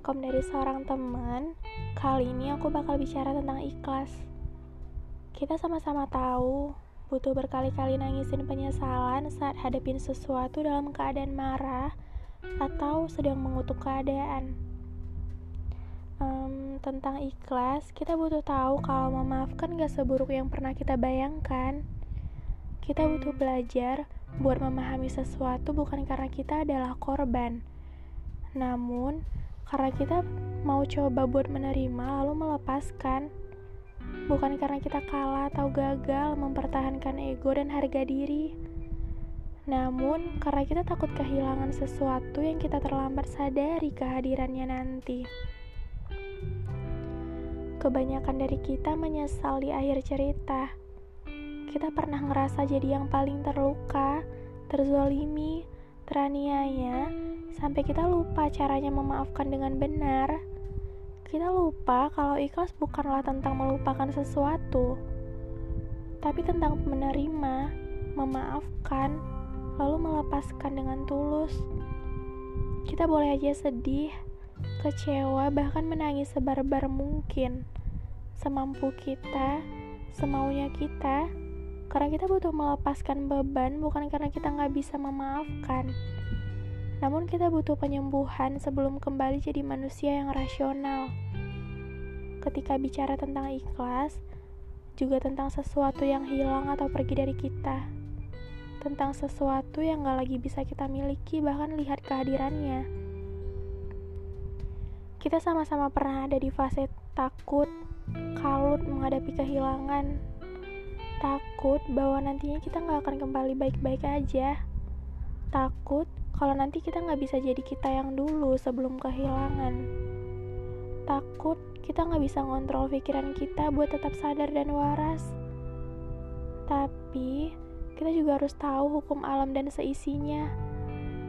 rekom dari seorang teman. Kali ini aku bakal bicara tentang ikhlas. Kita sama-sama tahu butuh berkali-kali nangisin penyesalan saat hadapin sesuatu dalam keadaan marah atau sedang mengutuk keadaan. Um, tentang ikhlas, kita butuh tahu kalau memaafkan gak seburuk yang pernah kita bayangkan. Kita butuh belajar buat memahami sesuatu bukan karena kita adalah korban, namun karena kita mau coba buat menerima lalu melepaskan. Bukan karena kita kalah atau gagal mempertahankan ego dan harga diri. Namun karena kita takut kehilangan sesuatu yang kita terlambat sadari kehadirannya nanti. Kebanyakan dari kita menyesal di akhir cerita. Kita pernah ngerasa jadi yang paling terluka, terzolimi, teraniaya, sampai kita lupa caranya memaafkan dengan benar. Kita lupa kalau ikhlas bukanlah tentang melupakan sesuatu, tapi tentang menerima, memaafkan, lalu melepaskan dengan tulus. Kita boleh aja sedih, kecewa, bahkan menangis sebarbar mungkin, semampu kita, semaunya kita, karena kita butuh melepaskan beban, bukan karena kita nggak bisa memaafkan. Namun kita butuh penyembuhan sebelum kembali jadi manusia yang rasional. Ketika bicara tentang ikhlas, juga tentang sesuatu yang hilang atau pergi dari kita. Tentang sesuatu yang gak lagi bisa kita miliki bahkan lihat kehadirannya. Kita sama-sama pernah ada di fase takut, kalut menghadapi kehilangan, takut bahwa nantinya kita gak akan kembali baik-baik aja, takut kalau nanti kita nggak bisa jadi kita yang dulu sebelum kehilangan. Takut kita nggak bisa ngontrol pikiran kita buat tetap sadar dan waras. Tapi kita juga harus tahu hukum alam dan seisinya.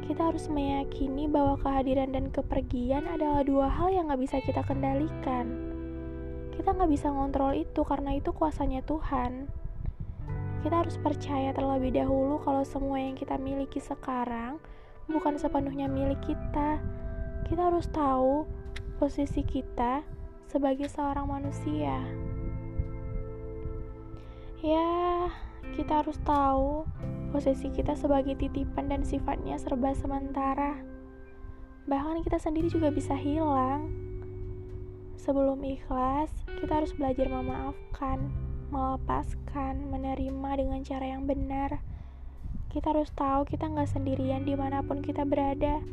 Kita harus meyakini bahwa kehadiran dan kepergian adalah dua hal yang nggak bisa kita kendalikan. Kita nggak bisa ngontrol itu karena itu kuasanya Tuhan kita harus percaya terlebih dahulu kalau semua yang kita miliki sekarang bukan sepenuhnya milik kita. Kita harus tahu posisi kita sebagai seorang manusia. Ya, kita harus tahu posisi kita sebagai titipan dan sifatnya serba sementara. Bahkan kita sendiri juga bisa hilang. Sebelum ikhlas, kita harus belajar memaafkan, melepaskan, menerima dengan cara yang benar kita harus tahu kita nggak sendirian di mana pun kita berada.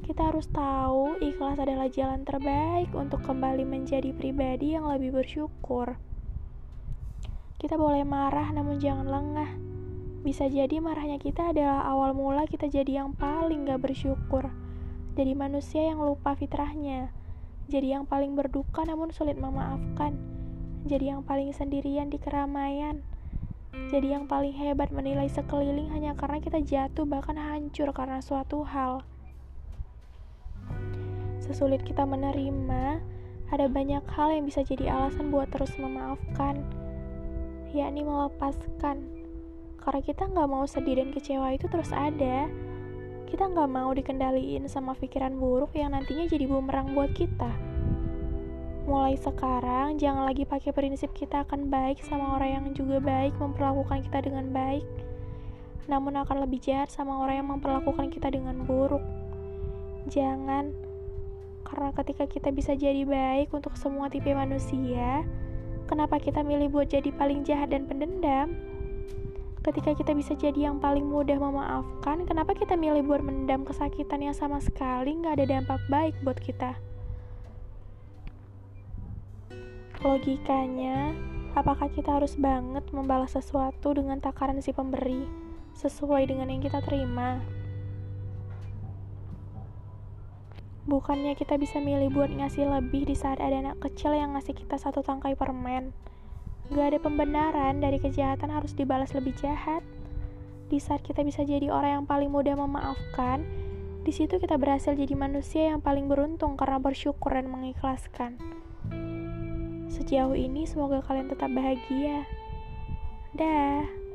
Kita harus tahu ikhlas adalah jalan terbaik untuk kembali menjadi pribadi yang lebih bersyukur. Kita boleh marah namun jangan lengah. Bisa jadi marahnya kita adalah awal mula kita jadi yang paling gak bersyukur. Jadi manusia yang lupa fitrahnya. Jadi yang paling berduka namun sulit memaafkan. Jadi yang paling sendirian di keramaian jadi yang paling hebat menilai sekeliling hanya karena kita jatuh bahkan hancur karena suatu hal. Sesulit kita menerima, ada banyak hal yang bisa jadi alasan buat terus memaafkan, yakni melepaskan. Karena kita nggak mau sedih dan kecewa itu terus ada. Kita nggak mau dikendaliin sama pikiran buruk yang nantinya jadi bumerang buat kita. Mulai sekarang, jangan lagi pakai prinsip kita akan baik sama orang yang juga baik memperlakukan kita dengan baik, namun akan lebih jahat sama orang yang memperlakukan kita dengan buruk. Jangan, karena ketika kita bisa jadi baik untuk semua tipe manusia, kenapa kita milih buat jadi paling jahat dan pendendam? Ketika kita bisa jadi yang paling mudah memaafkan, kenapa kita milih buat mendam kesakitan yang sama sekali nggak ada dampak baik buat kita? Logikanya, apakah kita harus banget membalas sesuatu dengan takaran si pemberi sesuai dengan yang kita terima? Bukannya kita bisa milih buat ngasih lebih di saat ada anak kecil yang ngasih kita satu tangkai permen. Gak ada pembenaran dari kejahatan harus dibalas lebih jahat. Di saat kita bisa jadi orang yang paling mudah memaafkan, di situ kita berhasil jadi manusia yang paling beruntung karena bersyukur dan mengikhlaskan. Sejauh ini semoga kalian tetap bahagia. Dah.